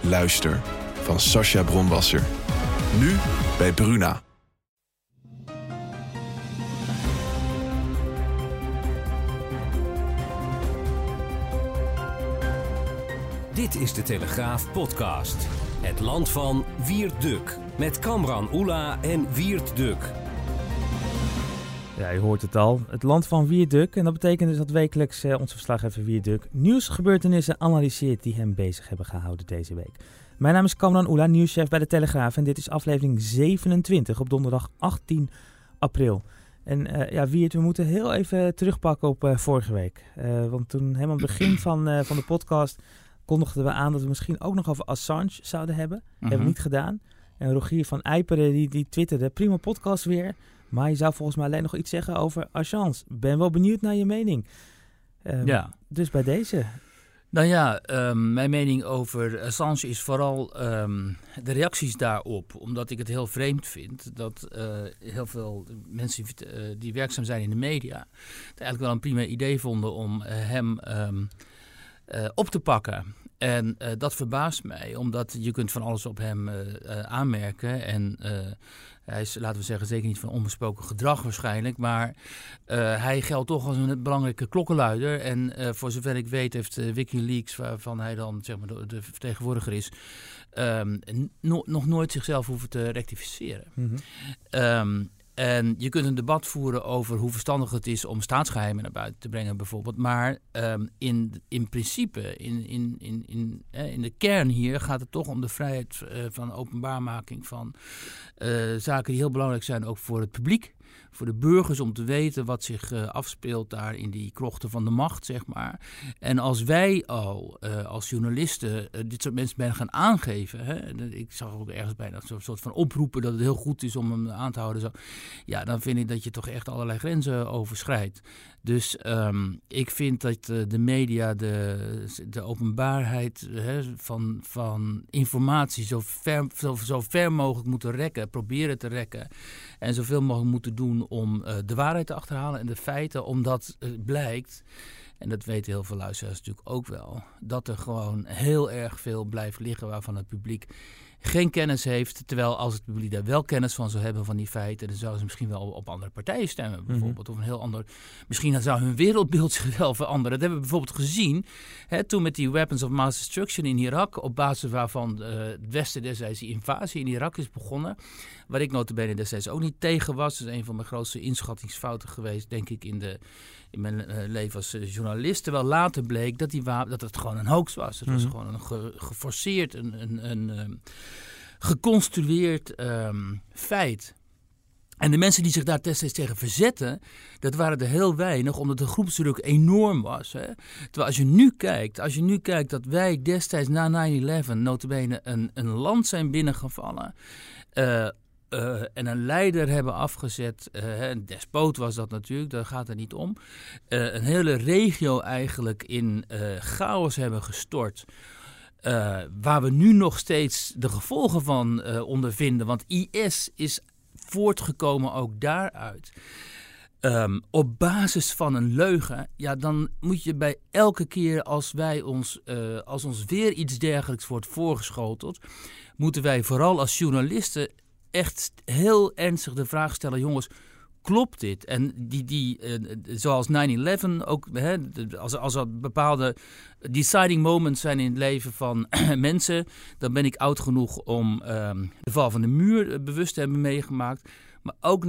Luister van Sascha Bronwasser. Nu bij Bruna. Dit is de Telegraaf podcast. Het land van Wiert Duk. Met Kamran Oela en Wiert Duk. Ja, je hoort het al. Het land van Wierduk. En dat betekent dus dat wekelijks uh, onze verslaggever Wierduk nieuwsgebeurtenissen analyseert die hem bezig hebben gehouden deze week. Mijn naam is Kamran Oela, nieuwschef bij de Telegraaf. En dit is aflevering 27 op donderdag 18 april. En uh, ja, Wiert, we moeten heel even terugpakken op uh, vorige week. want toen helemaal aan het begin van, van de podcast kondigden we aan dat we misschien ook nog over Assange zouden hebben. Mm Hebben we niet gedaan. En Rogier van Eiperen die, die twitterde, prima podcast weer. Maar je zou volgens mij alleen nog iets zeggen over Assange. Ben wel benieuwd naar je mening. Um, ja. Dus bij deze. Nou ja, um, mijn mening over Assange is vooral um, de reacties daarop. Omdat ik het heel vreemd vind dat uh, heel veel mensen uh, die werkzaam zijn in de media... het eigenlijk wel een prima idee vonden om uh, hem op te pakken. En dat verbaast mij, omdat je kunt van alles op hem aanmerken en... Hij is, laten we zeggen, zeker niet van onbesproken gedrag waarschijnlijk. Maar uh, hij geldt toch als een belangrijke klokkenluider. En uh, voor zover ik weet heeft uh, Wikileaks, waarvan hij dan zeg maar, de, de vertegenwoordiger is... Um, no, nog nooit zichzelf hoeven te rectificeren. Mm -hmm. um, je kunt een debat voeren over hoe verstandig het is om staatsgeheimen naar buiten te brengen, bijvoorbeeld. Maar um, in, in principe, in, in, in, in, eh, in de kern hier, gaat het toch om de vrijheid uh, van openbaarmaking van uh, zaken die heel belangrijk zijn, ook voor het publiek voor de burgers om te weten wat zich uh, afspeelt daar in die krochten van de macht, zeg maar. En als wij al uh, als journalisten uh, dit soort mensen bijna gaan aangeven, hè, ik zag ook ergens bijna zo'n soort van oproepen dat het heel goed is om hem aan te houden, zo, ja, dan vind ik dat je toch echt allerlei grenzen overschrijdt. Dus um, ik vind dat de media de, de openbaarheid hè, van, van informatie zo ver, zo, zo ver mogelijk moeten rekken, proberen te rekken. En zoveel mogelijk moeten doen om uh, de waarheid te achterhalen en de feiten, omdat het blijkt en dat weten heel veel luisteraars natuurlijk ook wel, dat er gewoon heel erg veel blijft liggen waarvan het publiek geen kennis heeft. Terwijl als het publiek daar wel kennis van zou hebben van die feiten, dan zouden ze misschien wel op andere partijen stemmen, mhm. bijvoorbeeld. Mm -hmm. Of een heel ander. Misschien zou hun wereldbeeld zich wel veranderen. Dat hebben we bijvoorbeeld gezien hè, toen met die weapons of mass destruction in Irak, op basis waarvan uh, het Westen destijds die invasie in Irak is begonnen. Waar ik notabene destijds ook niet tegen was. Dat is een van mijn grootste inschattingsfouten geweest, denk ik, in, de, in mijn uh, leven als uh, journalist. Terwijl later bleek dat, die dat het gewoon een hoax was. Het mm -hmm. was gewoon een ge geforceerd, een, een, een, een geconstrueerd um, feit. En de mensen die zich daar destijds tegen verzetten, dat waren er heel weinig, omdat de groepsdruk enorm was. Hè? Terwijl als je nu kijkt, als je nu kijkt dat wij destijds na 9-11 notabene een, een land zijn binnengevallen... Uh, uh, en een leider hebben afgezet. Uh, een despoot was dat natuurlijk, daar gaat het niet om. Uh, een hele regio eigenlijk in chaos hebben gestort. waar we nu nog steeds de gevolgen van ondervinden. Want IS is voortgekomen ook daaruit. Um, op basis van een leugen, ja, dan moet je bij elke keer als wij ons, als ons weer iets dergelijks wordt voorgeschoteld, moeten wij vooral als journalisten echt heel ernstig de vraag stellen: jongens, klopt dit? En die, die uh, zoals 9-11 ook, hè, als, als er bepaalde deciding moments zijn in het leven van mensen, dan ben ik oud genoeg om um, de val van de muur eh, bewust te hebben meegemaakt. Maar ook 9-11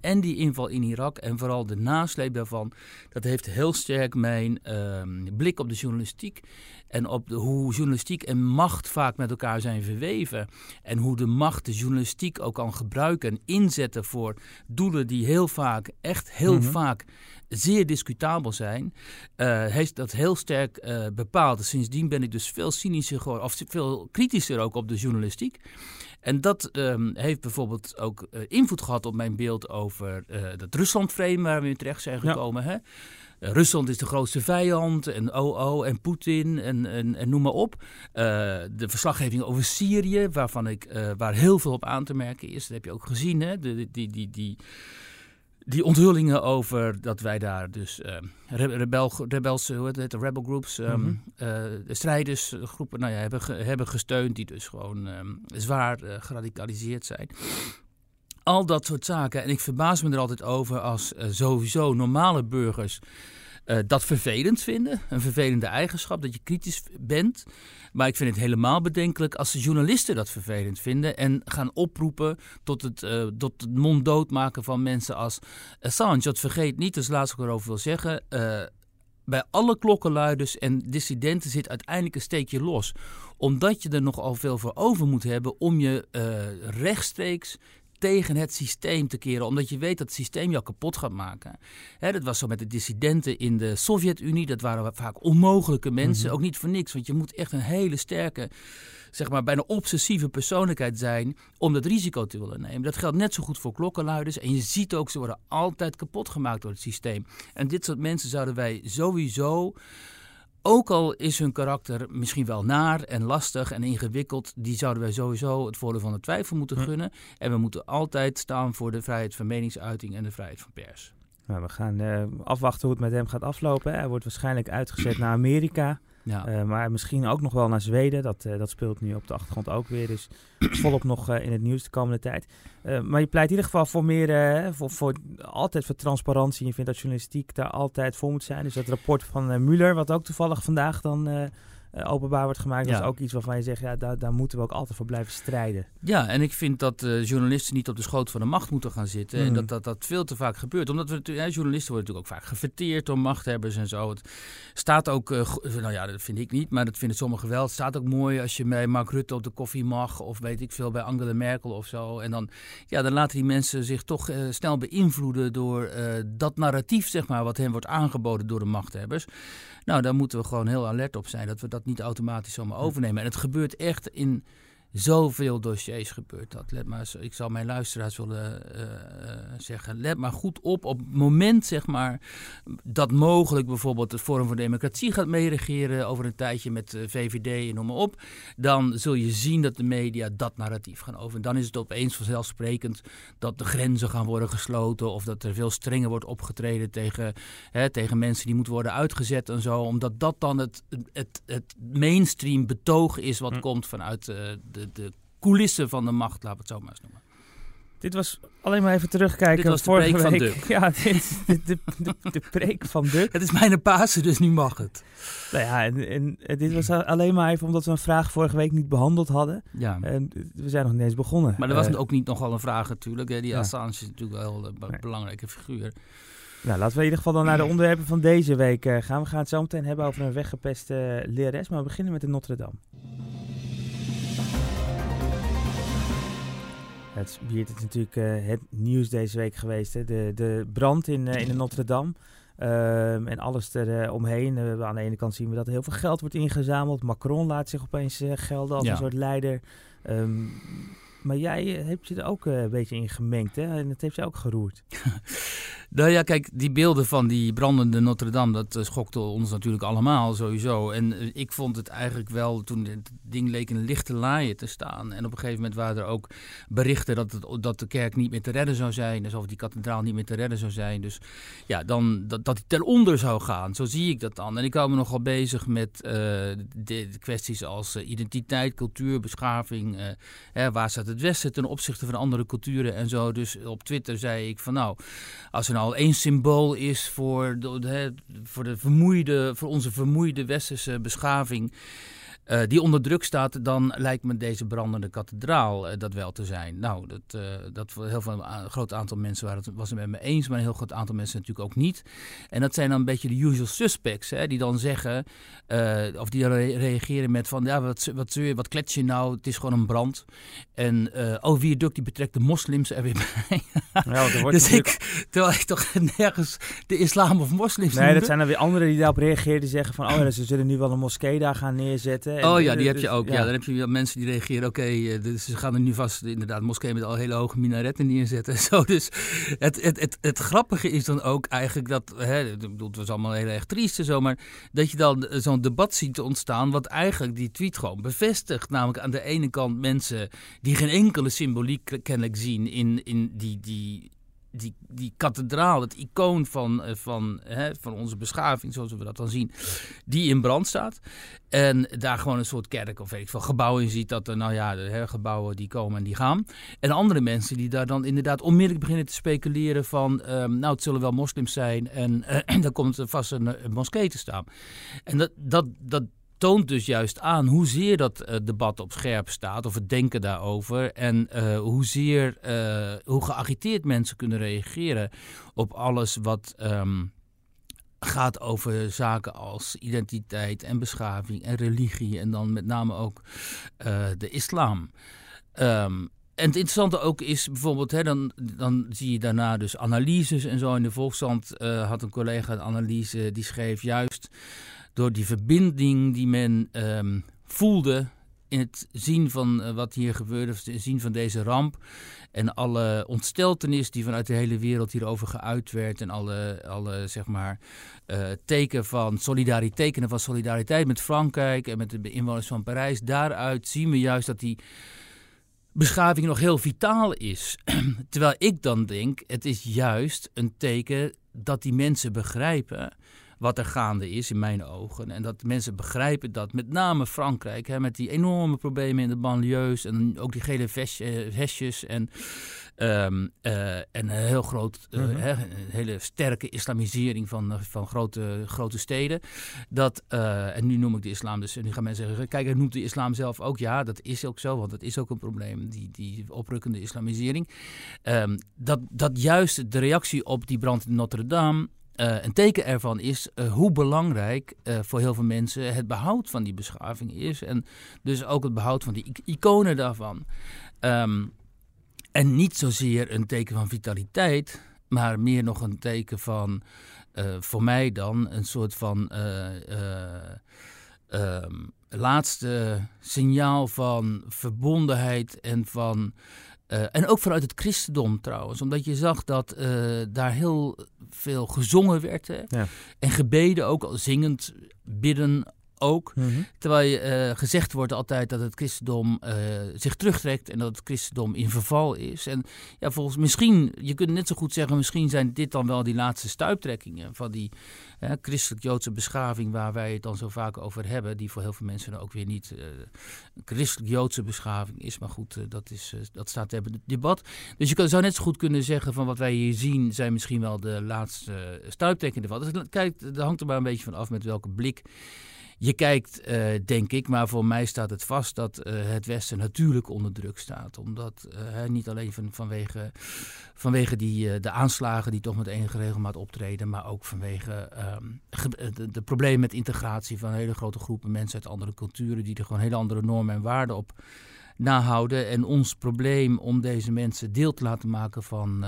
en die inval in Irak en vooral de nasleep daarvan, dat heeft heel sterk mijn uh, blik op de journalistiek En op de, hoe journalistiek en macht vaak met elkaar zijn verweven. En hoe de macht de journalistiek ook kan gebruiken en inzetten voor doelen die heel vaak, echt heel Mhm. vaak, zeer discutabel zijn. eh, heeft dat heel sterk eh, bepaald. Sindsdien ben ik dus veel cynischer geworden, of veel kritischer ook op de journalistiek. En dat ehm, heeft bijvoorbeeld ook eh, invloed gehad op mijn beeld over eh dat Rusland-frame waar we in terecht zijn Ja. gekomen. Hè? Eh, Rusland is de grootste vijand en OO en Poetin en, en, en noem maar op. De verslaggeving over Syrië, waarvan ik, waar heel veel op aan te merken is. Dat heb je ook gezien, hè? De, die, die, die, die, onthullingen over dat wij daar dus re- rebel, rebels, hoe heet het, rebel groups, ehm, Mhm. eh, de strijdersgroepen nou ja, hebben, ge- hebben gesteund die dus gewoon ehm, zwaar eh, geradicaliseerd zijn. Al dat soort zaken. En ik verbaas me er altijd over als eh, sowieso normale burgers dat vervelend vinden. Een vervelende eigenschap, dat je kritisch bent. Maar ik vind het helemaal bedenkelijk als de journalisten dat vervelend vinden. En gaan oproepen tot het, eh, tot het monddood maken van mensen als Assange. Dat vergeet niet, het laatste wat ik erover wil zeggen. eh, bij alle klokkenluiders en dissidenten zit uiteindelijk een steekje los. Omdat je er nogal veel voor over moet hebben om je eh, rechtstreeks tegen het systeem te keren. Omdat je weet dat het systeem jou kapot gaat maken. Hè, dat was zo met de dissidenten in de Sovjet-Unie. Dat waren vaak onmogelijke mensen. Mhm. Ook niet voor niks. Want je moet echt een hele sterke, zeg maar bijna obsessieve persoonlijkheid zijn... om dat risico te willen nemen. Dat geldt net zo goed voor klokkenluiders. En je ziet ook, ze worden altijd kapot gemaakt door het systeem. En dit soort mensen zouden wij sowieso... Ook al is hun karakter misschien wel naar en lastig en ingewikkeld, die zouden wij sowieso het voordeel van de twijfel moeten Hm. gunnen. En we moeten altijd staan voor de vrijheid van meningsuiting en de vrijheid van pers. Nou, we gaan eh, afwachten hoe het met hem gaat aflopen. Hij wordt waarschijnlijk uitgezet naar Amerika. Ja. Eh, maar misschien ook nog wel naar Zweden. Dat, eh, dat speelt nu op de achtergrond ook weer. Dus volop nog eh, in het nieuws de komende tijd. Maar je pleit in ieder geval voor meer, voor, voor, altijd voor transparantie. Je vindt dat journalistiek daar altijd voor moet zijn. Dus dat rapport van Mueller, wat ook toevallig vandaag dan eh, openbaar wordt gemaakt. Dat is ook iets waarvan je zegt, ja, daar, daar moeten we ook altijd voor blijven strijden. Ja, en ik vind dat eh, journalisten niet op de schoot van de macht moeten gaan zitten. En Mhm. dat, dat dat veel te vaak gebeurt. Omdat we ja, journalisten worden natuurlijk ook vaak gefeteerd door machthebbers en zo. Het staat ook, eh, nou ja, dat vind ik niet, maar dat vinden sommigen wel. Het staat ook mooi als je bij Mark Rutte op de koffie mag. Of weet ik veel, bij Angela Merkel of zo. En dan, ja, dan laten die mensen zich toch snel beïnvloeden door dat narratief, zeg maar, wat hen wordt aangeboden door de machthebbers. Nou, daar moeten we gewoon heel alert op zijn. Dat we dat niet automatisch zomaar overnemen. En het gebeurt echt in zoveel dossiers gebeurt dat. Let maar, ik zal mijn luisteraars willen eh, eh, zeggen, let maar goed op op het moment zeg maar dat mogelijk bijvoorbeeld het Forum voor Democratie gaat meeregeren over een tijdje met eh, VVD en noem maar op, dan zul je zien dat de media dat narratief gaan over. En dan is het opeens vanzelfsprekend dat de grenzen gaan worden gesloten of dat er veel strenger wordt opgetreden tegen, hè, tegen mensen die moeten worden uitgezet en zo, omdat dat dan het, het, het mainstream betoog is wat Hm. komt vanuit de, de coulissen van de macht, laten we het zo maar eens noemen. Dit was alleen maar even terugkijken. Dit was de vorige preek van week. Duk. Ja, dit de, de, de, de preek van Duk. Het is mijn Pasen, dus nu mag het. Nou ja, en, dit was alleen maar even omdat we een vraag vorige week niet behandeld hadden. Ja. En we zijn nog niet eens begonnen. Maar er was Eh, ook niet nogal een vraag natuurlijk. Hè. Die ja. Assange is natuurlijk wel een Nee. belangrijke figuur. nou, laten we in ieder geval dan naar de onderwerpen van deze week eh, gaan. We gaan het zo meteen hebben over een weggepeste uh, lerares. Maar we beginnen met de Notre Dame. Het is, is natuurlijk eh, het nieuws deze week geweest. Hè? De, de brand in, eh, in de Notre Dame. Ehm, en alles eromheen. Uh, aan de ene kant zien we dat er heel veel geld wordt ingezameld. Macron laat zich opeens uh, gelden als Ja. een soort leider. Ehm, maar jij eh, hebt je er ook een beetje in gemengd. Hè? En dat heeft je ook geroerd. Nou ja, kijk, die beelden van die brandende Notre Dame, dat uh, schokte ons natuurlijk allemaal sowieso. En uh, ik vond het eigenlijk wel, toen het ding leek in lichte laaien te staan. En op een gegeven moment waren er ook berichten dat, dat de kerk niet meer te redden zou zijn. Dus of die kathedraal niet meer te redden zou zijn. Dus ja, dan, dat, dat die ten onder zou gaan. Zo zie ik dat dan. En ik hou me nogal bezig met uh, de, kwesties als identiteit, cultuur, beschaving. Hè, waar staat het Westen ten opzichte van andere culturen en zo. Dus op Twitter zei ik van nou, als er nou één symbool is voor, de, de, voor, de vermoeide, voor onze vermoeide westerse beschaving. Uh, die onder druk staat, dan lijkt me deze brandende kathedraal uh, dat wel te zijn. Nou, dat, uh, dat heel veel, een groot aantal mensen waren het, was het met me eens, maar een heel groot aantal mensen natuurlijk ook niet. En dat zijn dan een beetje de usual suspects, hè, die dan zeggen, of die re reageren met van, ja, wat, wat, wat, wat klets je nou, het is gewoon een brand. En, oh, viaduct die betrekt de moslims er weer bij. ja, wordt dus ik, terwijl ik toch nergens de islam of moslims Nee, dat zijn er weer anderen die daarop reageren, die zeggen van, oh, ze zullen nu wel een moskee daar gaan neerzetten oh ja, die heb je ook. Ja. dan heb je mensen die reageren. Oké, okay, dus ze gaan er nu vast inderdaad moskee met al hele hoge minaretten neerzetten. Zo, dus het, het, het, het grappige is dan ook eigenlijk dat. Hè, het was allemaal heel erg triest en zo. Maar dat je dan zo'n debat ziet ontstaan. Wat eigenlijk die tweet gewoon bevestigt. Namelijk aan de ene kant mensen die geen enkele symboliek kennelijk zien in, in die. die die, die kathedraal, het icoon van, eh, van, hè, van onze beschaving, zoals we dat dan zien, die in brand staat. En daar gewoon een soort kerk of weet ik gebouw in ziet. Dat er, nou ja, de gebouwen die komen en die gaan. En andere mensen die daar dan inderdaad onmiddellijk beginnen te speculeren van, um, nou het zullen wel moslims zijn en uh, dan komt vast een, een moskee te staan. En dat, dat, dat, toont dus juist aan hoezeer dat uh, debat op scherp staat, of het denken daarover, en uh, hoezeer, uh, hoe geagiteerd mensen kunnen reageren op alles wat um, gaat over zaken als identiteit en beschaving en religie, en dan met name ook de islam. Um, en het interessante ook is bijvoorbeeld, hè, dan, dan zie je daarna dus analyses en zo. In de Volkskrant had een collega een analyse die schreef juist door die verbinding die men um, voelde in het zien van uh, wat hier gebeurde, het zien van deze ramp. En alle ontsteltenis die vanuit de hele wereld hierover geuit werd. En alle, alle zeg maar, uh, teken van solidariteit, tekenen van solidariteit met Frankrijk en met de inwoners van Parijs. Daaruit zien we juist dat die beschaving nog heel vitaal is. Terwijl ik dan denk, het is juist een teken dat die mensen begrijpen wat er gaande is in mijn ogen. En dat mensen begrijpen dat met name Frankrijk, hè, met die enorme problemen in de banlieues en ook die gele vestjes en, um, uh, en een heel groot, uh, mm -hmm. hè, een hele sterke islamisering van, eh, van grote, grote steden. Dat, uh, en nu noem ik de islam dus, nu gaan mensen zeggen, kijk, hij noemt de islam zelf ook. Ja, dat is ook zo, want dat is ook een probleem, die, die oprukkende islamisering. Um, dat, dat juist de reactie op die brand in Notre Dame uh, een teken ervan is uh, hoe belangrijk uh, voor heel veel mensen het behoud van die beschaving is. En dus ook het behoud van die iconen daarvan. Um, en niet zozeer een teken van vitaliteit, maar meer nog een teken van, voor mij dan, een soort van um, laatste signaal van verbondenheid en van uh, en ook vanuit het christendom trouwens, omdat je zag dat uh, daar heel veel gezongen werd. Hè? Ja. En gebeden ook, al zingend bidden ook. Mm -hmm. Terwijl uh, gezegd wordt altijd dat het christendom uh, zich terugtrekt en dat het christendom in verval is. En ja, volgens misschien, je kunt net zo goed zeggen, misschien zijn dit dan wel die laatste stuiptrekkingen van die uh, christelijk-joodse beschaving waar wij het dan zo vaak over hebben, die voor heel veel mensen ook weer niet een christelijk-joodse beschaving is. Maar goed, dat, is, dat staat ter debat. Dus je kan, zou net zo goed kunnen zeggen van wat wij hier zien zijn misschien wel de laatste stuiptrekkingen ervan. Dus kijk, dat hangt er maar een beetje van af met welke blik je kijkt, uh, denk ik, maar voor mij staat het vast dat uh, het Westen natuurlijk onder druk staat. Omdat uh, niet alleen van, vanwege, vanwege die, de aanslagen die toch met enige regelmaat optreden, maar ook vanwege um, de, de, problemen met integratie van hele grote groepen mensen uit andere culturen die er gewoon hele andere normen en waarden op nahouden. En ons probleem om deze mensen deel te laten maken van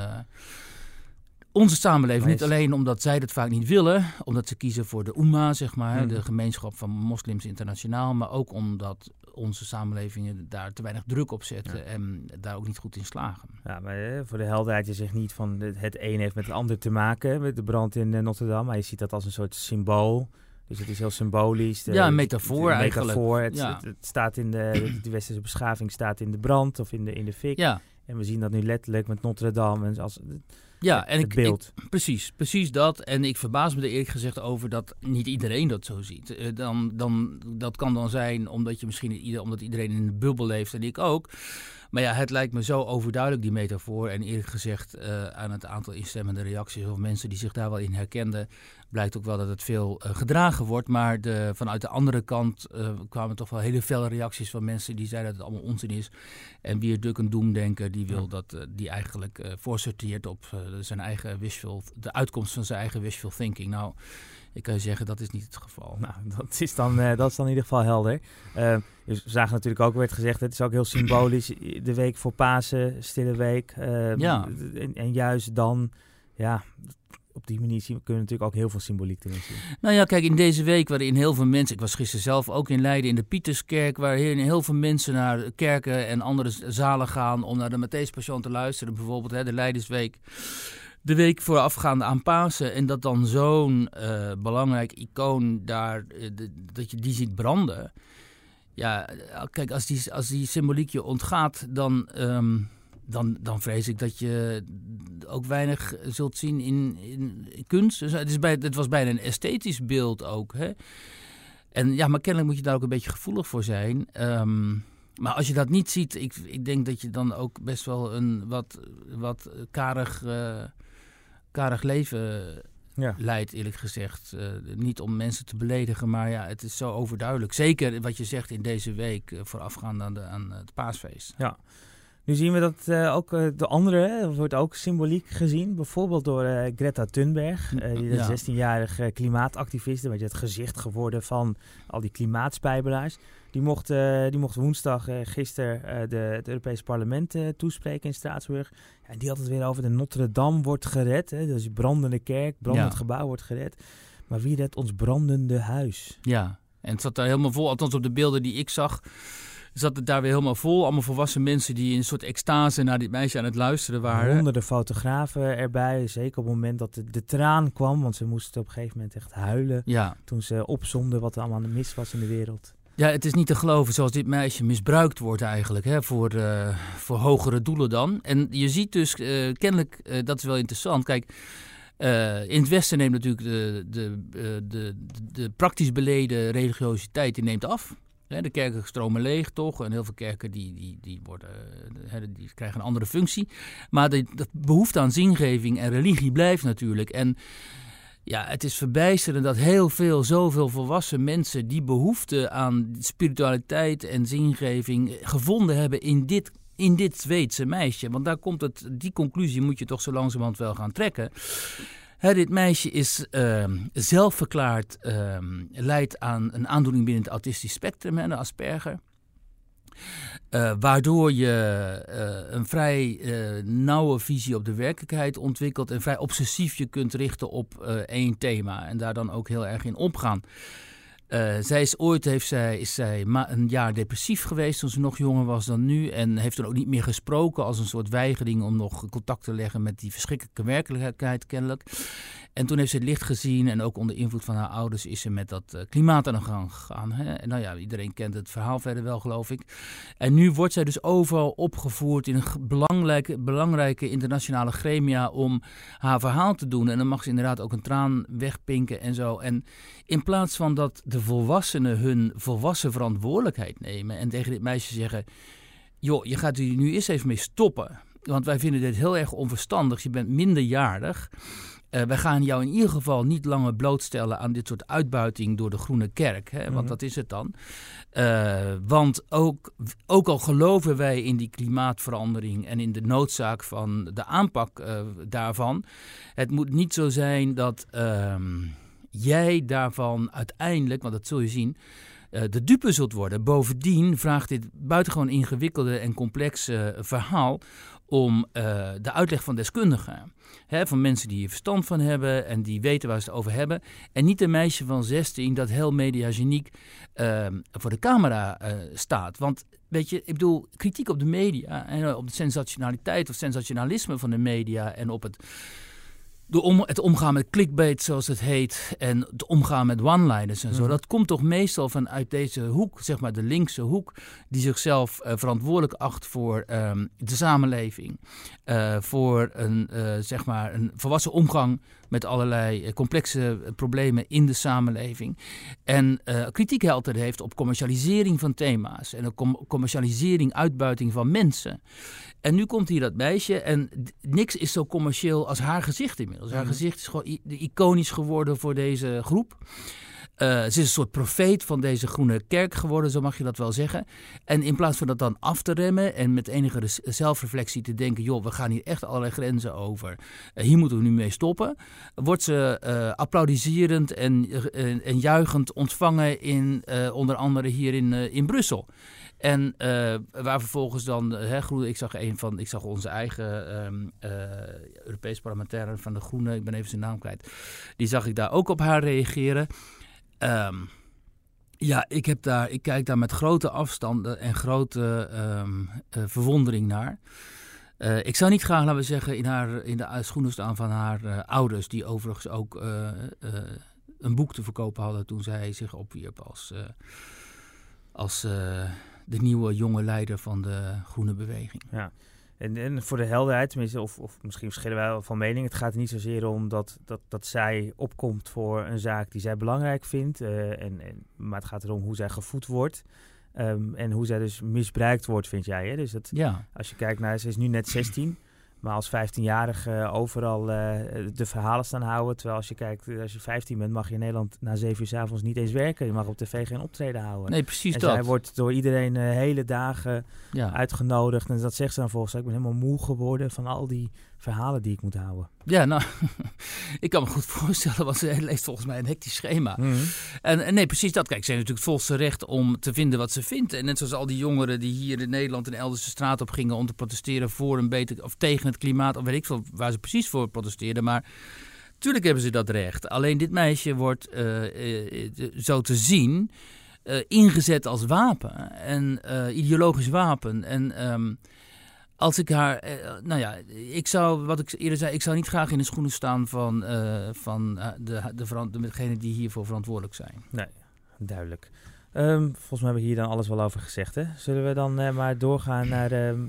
onze samenleving. Niet alleen omdat zij dat vaak niet willen, omdat ze kiezen voor de Umma, zeg maar, de gemeenschap van moslims internationaal, maar ook omdat onze samenlevingen daar te weinig druk op zetten en daar ook niet goed in slagen. Ja, maar voor de helderheid, je zegt niet van het een heeft met het ander te maken, met de brand in eh, Notre Dame, maar je ziet dat als een soort symbool. Dus het is heel symbolisch. De, ja, een metafoor het, eigenlijk. Metafoor. Het, ja. het, het, staat in de, de westerse beschaving staat in de brand of in de, in de fik. Ja. En we zien dat nu letterlijk met Notre Dame. En als, Ja, en het ik, beeld. ik- precies, precies dat. En ik verbaas me er eerlijk gezegd over dat niet iedereen dat zo ziet. Eh, Dan, dan, dat kan dan zijn omdat je misschien ieder, omdat iedereen in een bubbel leeft en ik ook. Maar ja, het lijkt me zo overduidelijk, die metafoor. En eerlijk gezegd, eh, aan het aantal instemmende reacties of mensen die zich daar wel in herkenden, blijkt ook wel dat het veel eh, gedragen wordt. Maar de, vanuit de andere kant eh, kwamen toch wel hele felle reacties van mensen die zeiden dat het allemaal onzin is. En wie Duk een doemdenker, die wil dat die eigenlijk voorsorteert op zijn eigen wishful, de uitkomst van zijn eigen wishful thinking. Nou, ik kan je zeggen, dat is niet het geval. Nou, dat is, dan, eh, dat is dan in ieder geval helder. Eh, dus we zagen natuurlijk ook, werd gezegd, het is ook heel symbolisch. De week voor Pasen, stille week. eh, Ja. En, en juist dan, ja, op die manier zien, kunnen we natuurlijk ook heel veel symboliek erin zien. Nou ja, kijk, in deze week waarin heel veel mensen... Ik was gisteren zelf ook in Leiden in de Pieterskerk... waar heel, veel mensen naar kerken en andere zalen gaan... om naar de Matthäus Passion te luisteren. Bijvoorbeeld hè, de Leidensweek. De week voorafgaande aan Pasen. En dat dan zo'n eh, belangrijk icoon daar... eh, dat je die ziet branden. Ja, eh, kijk, als die, als die symboliek je ontgaat... dan... ehm, dan, dan vrees ik dat je ook weinig zult zien in, in kunst. Dus het, is bij, het was bijna een esthetisch beeld ook. Hè? En ja, maar kennelijk moet je daar ook een beetje gevoelig voor zijn. Ehm, maar als je dat niet ziet, ik, ik denk dat je dan ook best wel een wat, wat karig, karig leven Ja. leidt, eerlijk gezegd. Eh, niet om mensen te beledigen, maar ja, het is zo overduidelijk. Zeker wat je zegt in deze week, eh, voorafgaand aan, de, aan het paasfeest. Nu zien we dat eh, ook eh, de andere wordt ook symboliek gezien. Bijvoorbeeld door eh, Greta Thunberg, eh, die Ja. de 16-jarige klimaatactiviste, weet je, het gezicht geworden van al die klimaatspijbelaars. Die mocht, eh, die mocht woensdag eh, gisteren eh, de, het Europese parlement toespreken in Straatsburg. En die had het weer over de Notre Dame wordt gered. Hè, dus die brandende kerk, brandend Ja. gebouw wordt gered. Maar wie redt ons brandende huis? Ja, en het zat daar helemaal vol. Althans, op de beelden die ik zag, zat het daar weer helemaal vol. Allemaal volwassen mensen die in een soort extase naar dit meisje aan het luisteren waren. Honderden fotografen erbij. Zeker op het moment dat de, de traan kwam. Want ze moesten op een gegeven moment echt huilen. Ja. Toen ze opzonden wat er allemaal aan de mis was in de wereld. Ja, het is niet te geloven zoals dit meisje misbruikt wordt eigenlijk. Hè, voor, eh, voor hogere doelen dan. En je ziet dus eh, kennelijk, eh, dat is wel interessant. Kijk, in het Westen neemt natuurlijk de, de, de, de praktisch beleden religiositeit die neemt af. De kerken stromen leeg, toch? En heel veel kerken die, die, die, worden, die krijgen een andere functie. Maar de, de behoefte aan zingeving en religie blijft natuurlijk. En ja, het is verbijsterend dat heel veel, zoveel volwassen mensen die behoefte aan spiritualiteit en zingeving gevonden hebben in dit, in dit Zweedse meisje. Want daar komt het, die conclusie moet je toch zo langzamerhand wel gaan trekken. Dit meisje is ehm, zelf verklaard, ehm, leidt aan een aandoening binnen het autistisch spectrum, hè, de Asperger. Eh, waardoor je eh, een vrij eh, nauwe visie op de werkelijkheid ontwikkelt en vrij obsessief je kunt richten op één thema en daar dan ook heel erg in opgaan. Zij is ooit heeft zij, is zij een jaar depressief geweest toen ze nog jonger was dan nu. En heeft toen ook niet meer gesproken als een soort weigering om nog contact te leggen met die verschrikkelijke werkelijkheid kennelijk. En toen heeft ze het licht gezien en ook onder invloed van haar ouders is ze met dat eh, klimaat aan de gang gegaan. Hè? En nou ja, iedereen kent het verhaal verder wel geloof ik. En nu wordt zij dus overal opgevoerd in belangrijke, belangrijke internationale gremia om haar verhaal te doen. En dan mag ze inderdaad ook een traan wegpinken en zo. En in plaats van dat de volwassenen hun volwassen verantwoordelijkheid nemen en tegen dit meisje zeggen: joh, je gaat hier nu eerst even mee stoppen. Want wij vinden dit heel erg onverstandig. Je bent minderjarig. Eh, wij gaan jou in ieder geval niet langer blootstellen aan dit soort uitbuiting door de Groene Kerk. Hè, want Mhm. dat is het dan. Eh, want ook, ook al geloven wij in die klimaatverandering en in de noodzaak van de aanpak eh, daarvan. Het moet niet zo zijn dat ehm, jij daarvan uiteindelijk, want dat zul je zien, de dupe zult worden. Bovendien vraagt dit buitengewoon ingewikkelde en complexe verhaal om eh, de uitleg van deskundigen. Hè, van mensen die hier verstand van hebben en die weten waar ze het over hebben. En niet een meisje van 16 dat heel mediageniek eh, voor de camera eh, staat. Want weet je, ik bedoel, kritiek op de media en op de sensationaliteit of sensationalisme van de media en op het de om, het omgaan met clickbait, zoals het heet, en het omgaan met one-liners en zo, Mhm. dat komt toch meestal vanuit deze hoek, zeg maar de linkse hoek, die zichzelf eh, verantwoordelijk acht voor ehm, de samenleving, eh, voor een, eh, zeg maar een volwassen omgang met allerlei eh, complexe eh, problemen in de samenleving. En eh, kritiek altijd heeft op commercialisering van thema's en op com- commercialisering, uitbuiting van mensen. En nu komt hier dat meisje en niks is zo commercieel als haar gezicht inmiddels. Haar Mhm. gezicht is gewoon iconisch geworden voor deze groep. Eh, ze is een soort profeet van deze groene kerk geworden, zo mag je dat wel zeggen. En in plaats van dat dan af te remmen en met enige zelfreflectie te denken: joh, we gaan hier echt allerlei grenzen over. Eh, hier moeten we nu mee stoppen. Wordt ze eh applaudiserend en, en, en juichend ontvangen in onder andere hier in, in Brussel. En waar vervolgens dan, hè, Groene, ik zag een van, ik zag onze eigen ehm eh, Europees parlementaire van de Groenen, ik ben even zijn naam kwijt, die zag ik daar ook op haar reageren. Ehm, ja, ik, heb daar, ik kijk daar met grote afstanden en grote ehm, eh, verwondering naar. Eh, ik zou niet graag, laten we zeggen, in, haar, in de schoenen staan van haar eh, ouders, die overigens ook een boek te verkopen hadden toen zij zich opwierp als, als de nieuwe jonge leider van de Groene Beweging. Ja. En, en voor de helderheid, tenminste, of, of misschien verschillen wij wel van mening. Het gaat er niet zozeer om dat, dat, dat zij opkomt voor een zaak die zij belangrijk vindt. eh, en, en, maar het gaat erom hoe zij gevoed wordt. Ehm, en hoe zij dus misbruikt wordt, vind jij. Hè? Dus dat, Ja, als je kijkt naar, ze is nu net 16. Maar als 15-jarige overal eh, de verhalen staan houden. Terwijl als je kijkt, eh, als je 15 bent, mag je in Nederland na 7 uur s avonds niet eens werken. Je mag op tv geen optreden houden. nee, precies en dat. zij wordt door iedereen eh, hele dagen ja. uitgenodigd. En dat zegt ze dan volgens. Ik ben helemaal moe geworden van al die verhalen die ik moet houden. ja, nou, ik kan me goed voorstellen, want ze leest volgens mij een hectisch schema. En, en nee, precies dat. Kijk, ze heeft natuurlijk volste recht om te vinden wat ze vindt. En net zoals al die jongeren die hier in Nederland en elders de straat op gingen om te protesteren voor een beter of tegen het klimaat, of weet ik veel waar ze precies voor protesteerden. Maar tuurlijk hebben ze dat recht. Alleen dit meisje wordt eh, eh, zo te zien eh, ingezet als wapen. En ideologisch wapen. En ehm, als ik haar, eh, nou ja, ik zou, wat ik eerder zei, ik zou niet graag in de schoenen staan van, eh, van eh, de, de, degenen die hiervoor verantwoordelijk zijn. Duidelijk. Ehm, volgens mij hebben we hier dan alles wel over gezegd. Hè? Zullen we dan maar doorgaan naar ehm,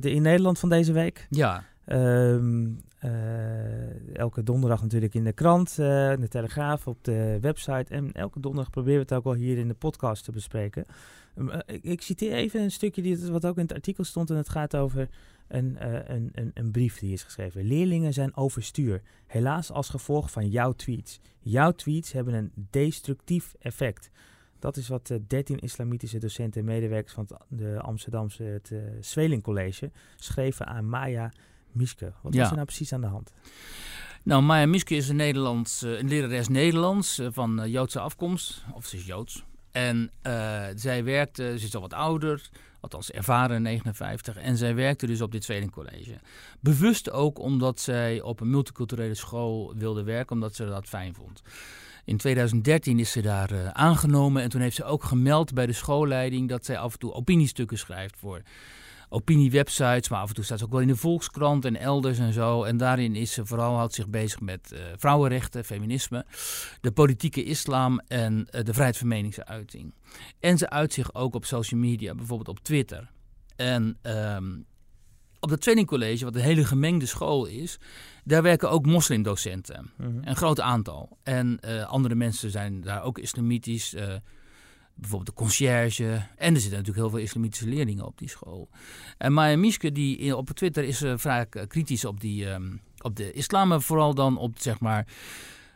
de in Nederland van deze week? Ja, Ehm, eh, elke donderdag natuurlijk in de krant, in de Telegraaf, op de website. En elke donderdag proberen we het ook wel hier in de podcast te bespreken. Ehm, eh, ik, ik citeer even een stukje die, wat ook in het artikel stond. En het gaat over een, eh, een, een, een brief die is geschreven. Leerlingen zijn overstuur. Helaas als gevolg van jouw tweets. Jouw tweets hebben een destructief effect. Dat is wat eh, 13 islamitische docenten en medewerkers van het, de Amsterdamse het, Zweling College schreven aan Maya Miske. Wat Ja. was er nou precies aan de hand? nou Maya Miske is een, Nederlands, een lerares Nederlands van Joodse afkomst, of ze is Joods. En eh, zij werkte, ze is al wat ouder, althans ervaren, 59. En zij werkte dus op dit tweelingcollege. Bewust ook omdat zij op een multiculturele school wilde werken, omdat ze dat fijn vond. In 2013 is ze daar eh, aangenomen en toen heeft ze ook gemeld bij de schoolleiding dat zij af en toe opiniestukken schrijft voor opiniewebsites, maar af en toe staat ze ook wel in de Volkskrant en elders en zo. En daarin is ze vooral houdt zich bezig met eh, vrouwenrechten, feminisme, de politieke islam en eh, de vrijheid van meningsuiting. En ze uit zich ook op social media, bijvoorbeeld op Twitter. En ehm, op dat trainingcollege, wat een hele gemengde school is, daar werken ook moslimdocenten. Een groot aantal. En eh, andere mensen zijn daar ook islamitisch. Bijvoorbeeld de conciërge. En er zitten natuurlijk heel veel islamitische leerlingen op die school. En Maya Miske, die op Twitter is eh, vaak eh, kritisch op, die, ehm, op de islam. Maar vooral dan op zeg maar,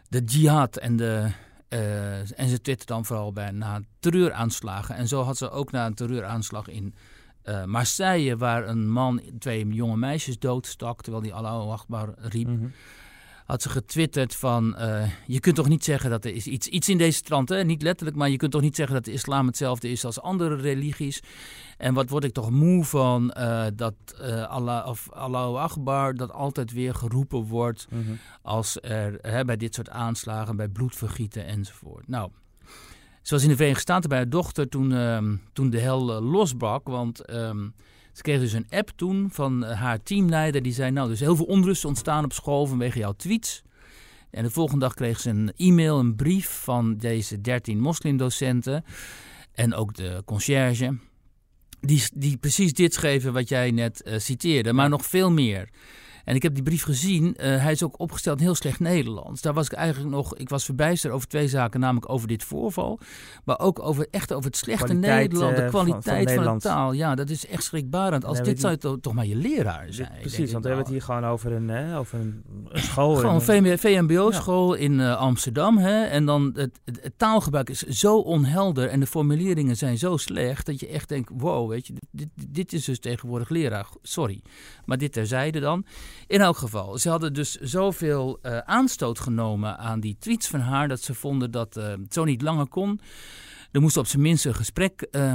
de jihad en de... eh, en ze twittert dan vooral bij na terreuraanslagen. En zo had ze ook na een terreuraanslag in Marseille... waar een man twee jonge meisjes doodstak... terwijl die Allahu Akbar riep Mhm. Had ze getwitterd van... eh, je kunt toch niet zeggen dat er is iets, iets in deze trant, hè? niet letterlijk... maar je kunt toch niet zeggen dat de islam hetzelfde is als andere religies. En wat word ik toch moe van eh, dat eh Allah, of Allahu Akbar... dat altijd weer geroepen wordt als er hè, bij dit soort aanslagen... bij bloedvergieten enzovoort. Nou, Zoals in de Verenigde Staten bij haar dochter toen, ehm, toen de hel uh, losbrak. Want ehm, ze kreeg dus een app toen van haar teamleider. Die zei, nou, er is heel veel onrust ontstaan op school vanwege jouw tweets. En de volgende dag kreeg ze een e-mail, een brief van deze 13 moslimdocenten. En ook de conciërge. Die, die precies dit schreven wat jij net uh, citeerde, maar nog veel meer. En ik heb die brief gezien. Uh, hij is ook opgesteld in heel slecht Nederlands. Daar was ik eigenlijk nog. Ik was verbijsterd over twee zaken. Namelijk over dit voorval. Maar ook over, echt over het slechte kwaliteit, Nederland. De uh, kwaliteit van, van, de taal. Ja, dat is echt schrikbarend. Als dit zou toch maar je leraar zijn. Precies, want we hebben het hier gewoon over een, hè, over een, een school. Gewoon een VMBO-school ja. in uh, Amsterdam. Hè? En dan het, het, het, taalgebruik is zo onhelder. En de formuleringen zijn zo slecht. Dat je echt denkt: wow, weet je, dit, dit is dus tegenwoordig leraar. Sorry. Maar dit terzijde dan. In elk geval, ze hadden dus zoveel uh, aanstoot genomen aan die tweets van haar dat ze vonden dat uh, het zo niet langer kon. Er moest op zijn minst een gesprek uh,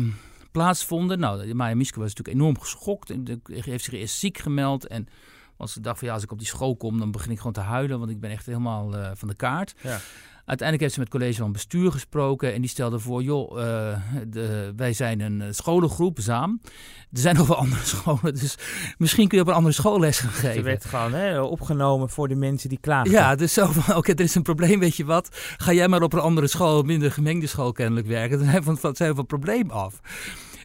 plaatsvonden. Nou, Maya Miske was natuurlijk enorm geschokt en heeft zich eerst ziek gemeld. En want ze dacht van ja, als ik op die school kom, dan begin ik gewoon te huilen, want ik ben echt helemaal uh, van de kaart. Ja. Uiteindelijk heeft ze met het college van bestuur gesproken en die stelde voor, joh, uh, de, wij zijn een scholengroep, ZAAM. Er zijn nog wel andere scholen, dus misschien kun je op een andere school les gaan geven. Ze werd gewoon hè, opgenomen voor de mensen die klagen. Ja, dus zo van, oké, okay, er is een probleem, weet je wat. Ga jij maar op een andere school, minder gemengde school kennelijk werken. Dan zijn we van, het probleem af.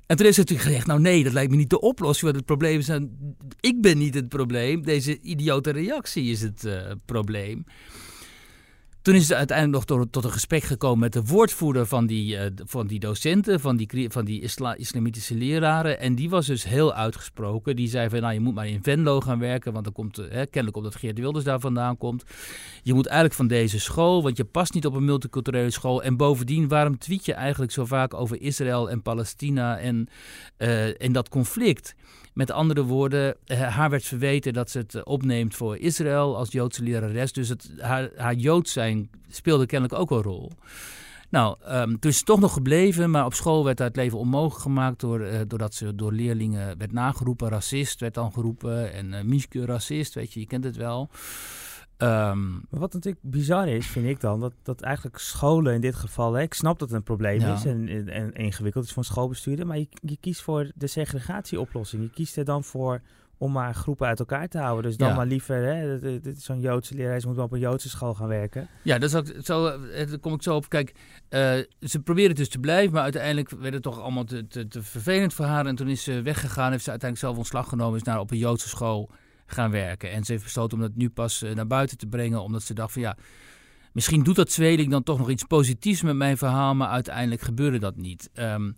En toen is het natuurlijk gezegd, nou nee, dat lijkt me niet de oplossing. Want het probleem is, ik ben niet het probleem. Deze idiote reactie is het uh, probleem. Toen is het uiteindelijk nog tot, een gesprek gekomen met de woordvoerder van die, uh, van die docenten, van die, van die isla, islamitische leraren. En die was dus heel uitgesproken. Die zei van, nou je moet maar in Venlo gaan werken, want dan komt, uh, kennelijk omdat Geert Wilders daar vandaan komt. Je moet eigenlijk van deze school, want je past niet op een multiculturele school. En bovendien, waarom tweet je eigenlijk zo vaak over Israël en Palestina en, uh, en dat conflict? Met andere woorden, haar werd verweten dat ze het opneemt voor Israël als Joodse lerares. Dus het, haar, haar Jood zijn speelde kennelijk ook een rol. Nou, um, toen is ze toch nog gebleven, maar op school werd haar het leven onmogelijk gemaakt door, uh, doordat ze door leerlingen werd nageroepen. Racist werd dan geroepen en uh, racist, weet je, je kent het wel. Um, wat natuurlijk bizar is, vind ik dan, dat, dat eigenlijk scholen in dit geval, hè, ik snap dat het een probleem Ja. is en, en, en ingewikkeld is voor een schoolbestuurder, maar je, je kiest voor de segregatieoplossing. Je kiest er dan voor om maar groepen uit elkaar te houden. Dus dan Ja. maar liever, hè, dit- dit is zo'n Joodse lerares moet wel op een Joodse school gaan werken. Ja, dat is ook zo, eh, daar kom ik zo op. Kijk, eh, ze probeerde dus te blijven, maar uiteindelijk werd het toch allemaal te, te, te vervelend voor haar. En toen is ze weggegaan, heeft ze uiteindelijk zelf ontslag genomen, is naar op een Joodse school gaan werken. En ze heeft besloten om dat nu pas eh, naar buiten te brengen, omdat ze dacht van ja, misschien doet dat tweeling dan toch nog iets positiefs met mijn verhaal, maar uiteindelijk gebeurde dat niet. Ehm,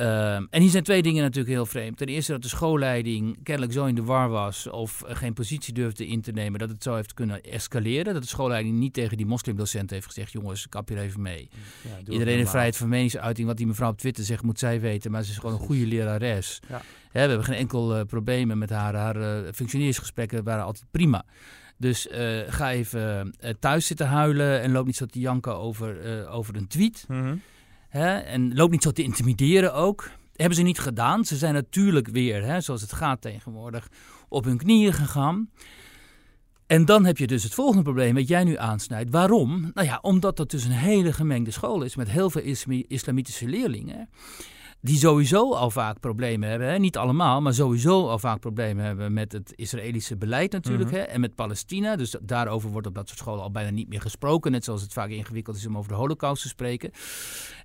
ehm, en hier zijn twee dingen natuurlijk heel vreemd. Ten eerste dat de schoolleiding kennelijk zo in de war was of eh, geen positie durfde in te nemen, dat het zo heeft kunnen escaleren. Dat de schoolleiding niet tegen die moslimdocent heeft gezegd, jongens, kap hier even mee. Ja, Iedereen heeft vrijheid van meningsuiting. Wat die mevrouw op Twitter zegt, moet zij weten. Maar ze is gewoon een goede lerares. Ja. We hebben geen enkel eh, probleem met haar. Haar eh, functioneringsgesprekken waren altijd prima. Dus ga even thuis zitten huilen en loop niet zo te janken over, over een tweet. Mhm. Hè? En loop niet zo te intimideren ook. Hebben ze niet gedaan. Ze zijn natuurlijk weer, hè, zoals het gaat tegenwoordig, op hun knieën gegaan. En dan heb je dus het volgende probleem wat jij nu aansnijdt. Waarom? Nou ja, omdat dat dus een hele gemengde school is met heel veel islamitische leerlingen. Die sowieso al vaak problemen hebben. Hè? Niet allemaal, maar sowieso al vaak problemen hebben met het Israëlische beleid natuurlijk. Mhm. hè? En met Palestina. Dus daarover wordt op dat soort scholen al bijna niet meer gesproken. Net zoals het vaak ingewikkeld is om over de holocaust te spreken.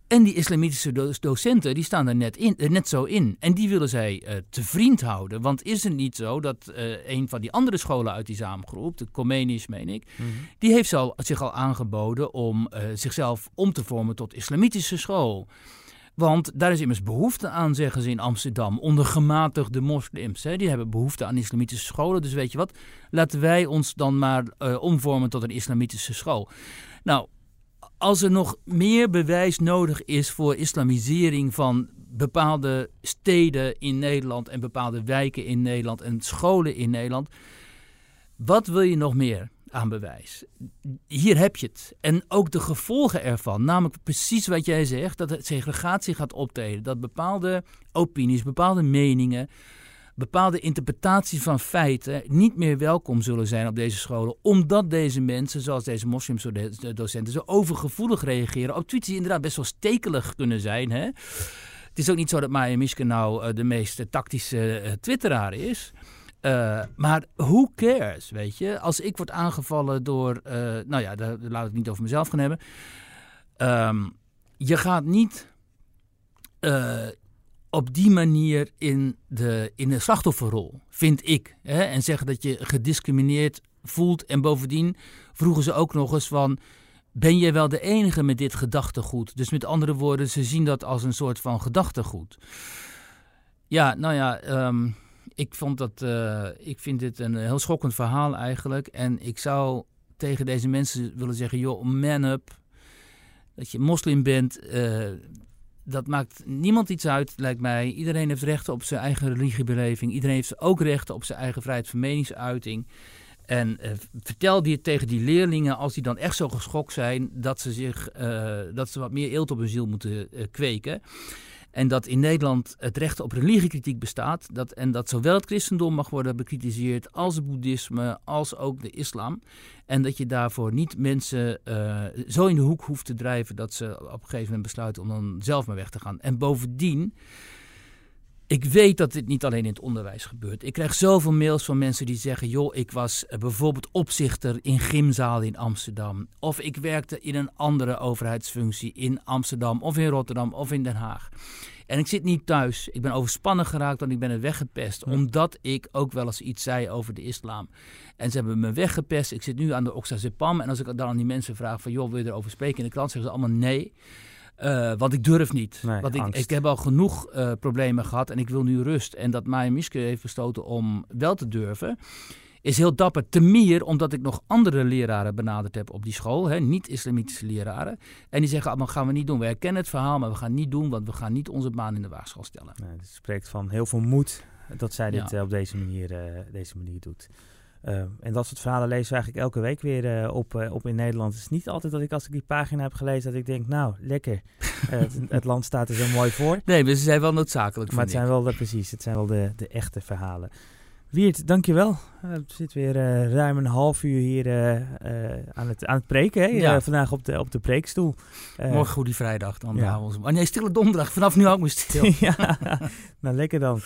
En die islamitische do- docenten, die staan er net, in, eh, net zo in. En die willen zij eh, te vriend houden. Want is het niet zo dat eh, een van die andere scholen uit die samengroep, de Comenius meen ik, Mhm. die heeft al, zich al aangeboden om zichzelf om te vormen tot islamitische school. Want daar is immers behoefte aan, zeggen ze in Amsterdam, onder gematigde moslims. Hè. Die hebben behoefte aan islamitische scholen. Dus weet je wat, laten wij ons dan maar omvormen tot een islamitische school. Nou, als er nog meer bewijs nodig is voor islamisering van bepaalde steden in Nederland en bepaalde wijken in Nederland en scholen in Nederland, wat wil je nog meer aan bewijs? Hier heb je het. En ook de gevolgen ervan, namelijk precies wat jij zegt, dat het segregatie gaat optreden, dat bepaalde opinies, bepaalde meningen bepaalde interpretaties van feiten niet meer welkom zullen zijn op deze scholen. Omdat deze mensen, zoals deze moslimdocenten, zo overgevoelig reageren op tweets die inderdaad best wel stekelig kunnen zijn. Hè? Het is ook niet zo dat Maya Miske nou de meest tactische twitteraar is. Maar who cares, weet je? Als ik word aangevallen door... Nou ja, daar, laat ik het niet over mezelf gaan hebben. Um, je gaat niet op die manier in de, in de slachtofferrol, vind ik. Hè? En zeggen dat je gediscrimineerd voelt. En bovendien vroegen ze ook nog eens van... Ben jij wel de enige met dit gedachtegoed? Dus met andere woorden, ze zien dat als een soort van gedachtegoed. Ja, nou ja... Um, ik, vond dat, uh, ik vind dit een heel schokkend verhaal eigenlijk. En ik zou tegen deze mensen willen zeggen: joh, man up. Dat je moslim bent, uh, dat maakt niemand iets uit, lijkt mij. Iedereen heeft rechten op zijn eigen religiebeleving. Iedereen heeft ook rechten op zijn eigen vrijheid van meningsuiting. En uh, vertel die tegen die leerlingen, als die dan echt zo geschokt zijn, dat ze, zich, dat ze wat meer eelt op hun ziel moeten kweken. En dat in Nederland het recht op religiekritiek bestaat. Dat, en dat zowel het christendom mag worden bekritiseerd als het boeddhisme, als ook de islam. En dat je daarvoor niet mensen uh, zo in de hoek hoeft te drijven dat ze op een gegeven moment besluiten om dan zelf maar weg te gaan. En bovendien. Ik weet dat dit niet alleen in het onderwijs gebeurt. Ik krijg zoveel mails van mensen die zeggen: joh, ik was eh, bijvoorbeeld opzichter in gymzalen in Amsterdam. Of ik werkte in een andere overheidsfunctie in Amsterdam, of in Rotterdam, of in Den Haag. En ik zit niet thuis. Ik ben overspannen geraakt, want ik ben er weggepest. Omdat ik ook wel eens iets zei over de islam. En ze hebben me weggepest. Ik zit nu aan de Oxazepam. En als ik dan aan die mensen vraag van... joh, wil je erover spreken in de krant? Zeggen ze allemaal nee. Uh, want ik durf niet. want ik, ik, heb al genoeg uh, problemen gehad en ik wil nu rust. En dat Maya Miske heeft besloten om wel te durven is heel dapper. Te meer omdat ik nog andere leraren benaderd heb op die school, niet-islamitische leraren. En die zeggen allemaal gaan we niet doen. We herkennen het verhaal, maar we gaan niet doen, want we gaan niet onze baan in de waagschaal stellen. Nee, het spreekt van heel veel moed dat zij dit uh, op deze manier, uh, deze manier doet. Uh, en dat soort verhalen lezen we eigenlijk elke week weer op, op in Nederland. Het is niet altijd dat ik als ik die pagina heb gelezen dat ik denk, nou, lekker. het, het, land staat er zo mooi voor. Nee, maar ze zijn wel noodzakelijk. Maar het zijn wel de, precies, het zijn wel de, de echte verhalen. Wiert, dankjewel. Uh, we zitten weer uh, ruim een half uur hier uh, aan, het, aan het preken. Hè? Ja. vandaag op de, op de preekstoel. Morgen Goede Vrijdag. Dan ja. we oh nee, stille donderdag. Vanaf nu ook weer stil. ja, nou lekker dan.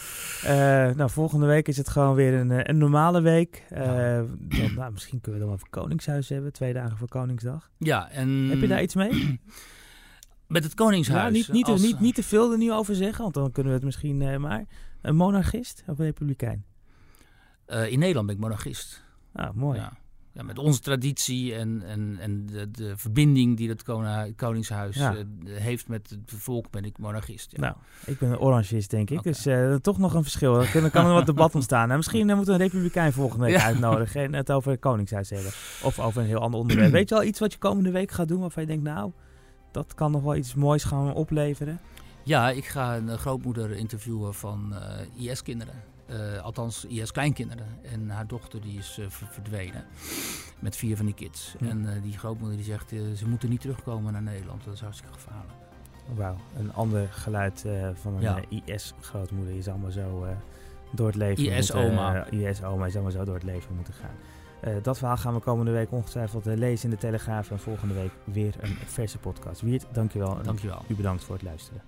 nou, volgende week is het gewoon weer een, een normale week. dan, nou, misschien kunnen we dan wel Koningshuis hebben. Twee dagen voor Koningsdag. Ja, en... Heb je daar iets mee? Met het Koningshuis? Ja, niet, niet, als... niet, niet te veel er nu over zeggen. Want dan kunnen we het misschien... maar een monarchist of een republikein? Uh, in Nederland ben ik monarchist. Ah, mooi. Ja. ja met onze traditie en, en, en de, de verbinding die het Koningshuis ja. uh, heeft met het volk ben ik monarchist. Ja. Nou, ik ben een orangist, denk ik. Okay. Dus uh, toch nog een verschil. Dan kan er wat debat ontstaan. En misschien moeten we een republikein volgende week uitnodigen en het over het Koningshuis hebben. Of over een heel ander onderwerp. Weet je al iets wat je komende week gaat doen waarvan je denkt, nou, dat kan nog wel iets moois gaan opleveren? Ja, ik ga een grootmoeder interviewen van IS-kinderen. Uh, althans, IS-kleinkinderen. En haar dochter die is uh, verdwenen. Met vier van die kids. Ja. En uh, die grootmoeder die zegt, ze moeten niet terugkomen naar Nederland. Dat is hartstikke gevaarlijk. Wauw, een ander geluid van een ja. IS-grootmoeder. Je zal maar zo door het leven IS-oma. IS-oma, zal maar zo door het leven moeten gaan. dat verhaal gaan we komende week ongetwijfeld lezen in de Telegraaf. En volgende week weer een verse podcast. Wiert, dankjewel. Dankjewel. U bedankt voor het luisteren.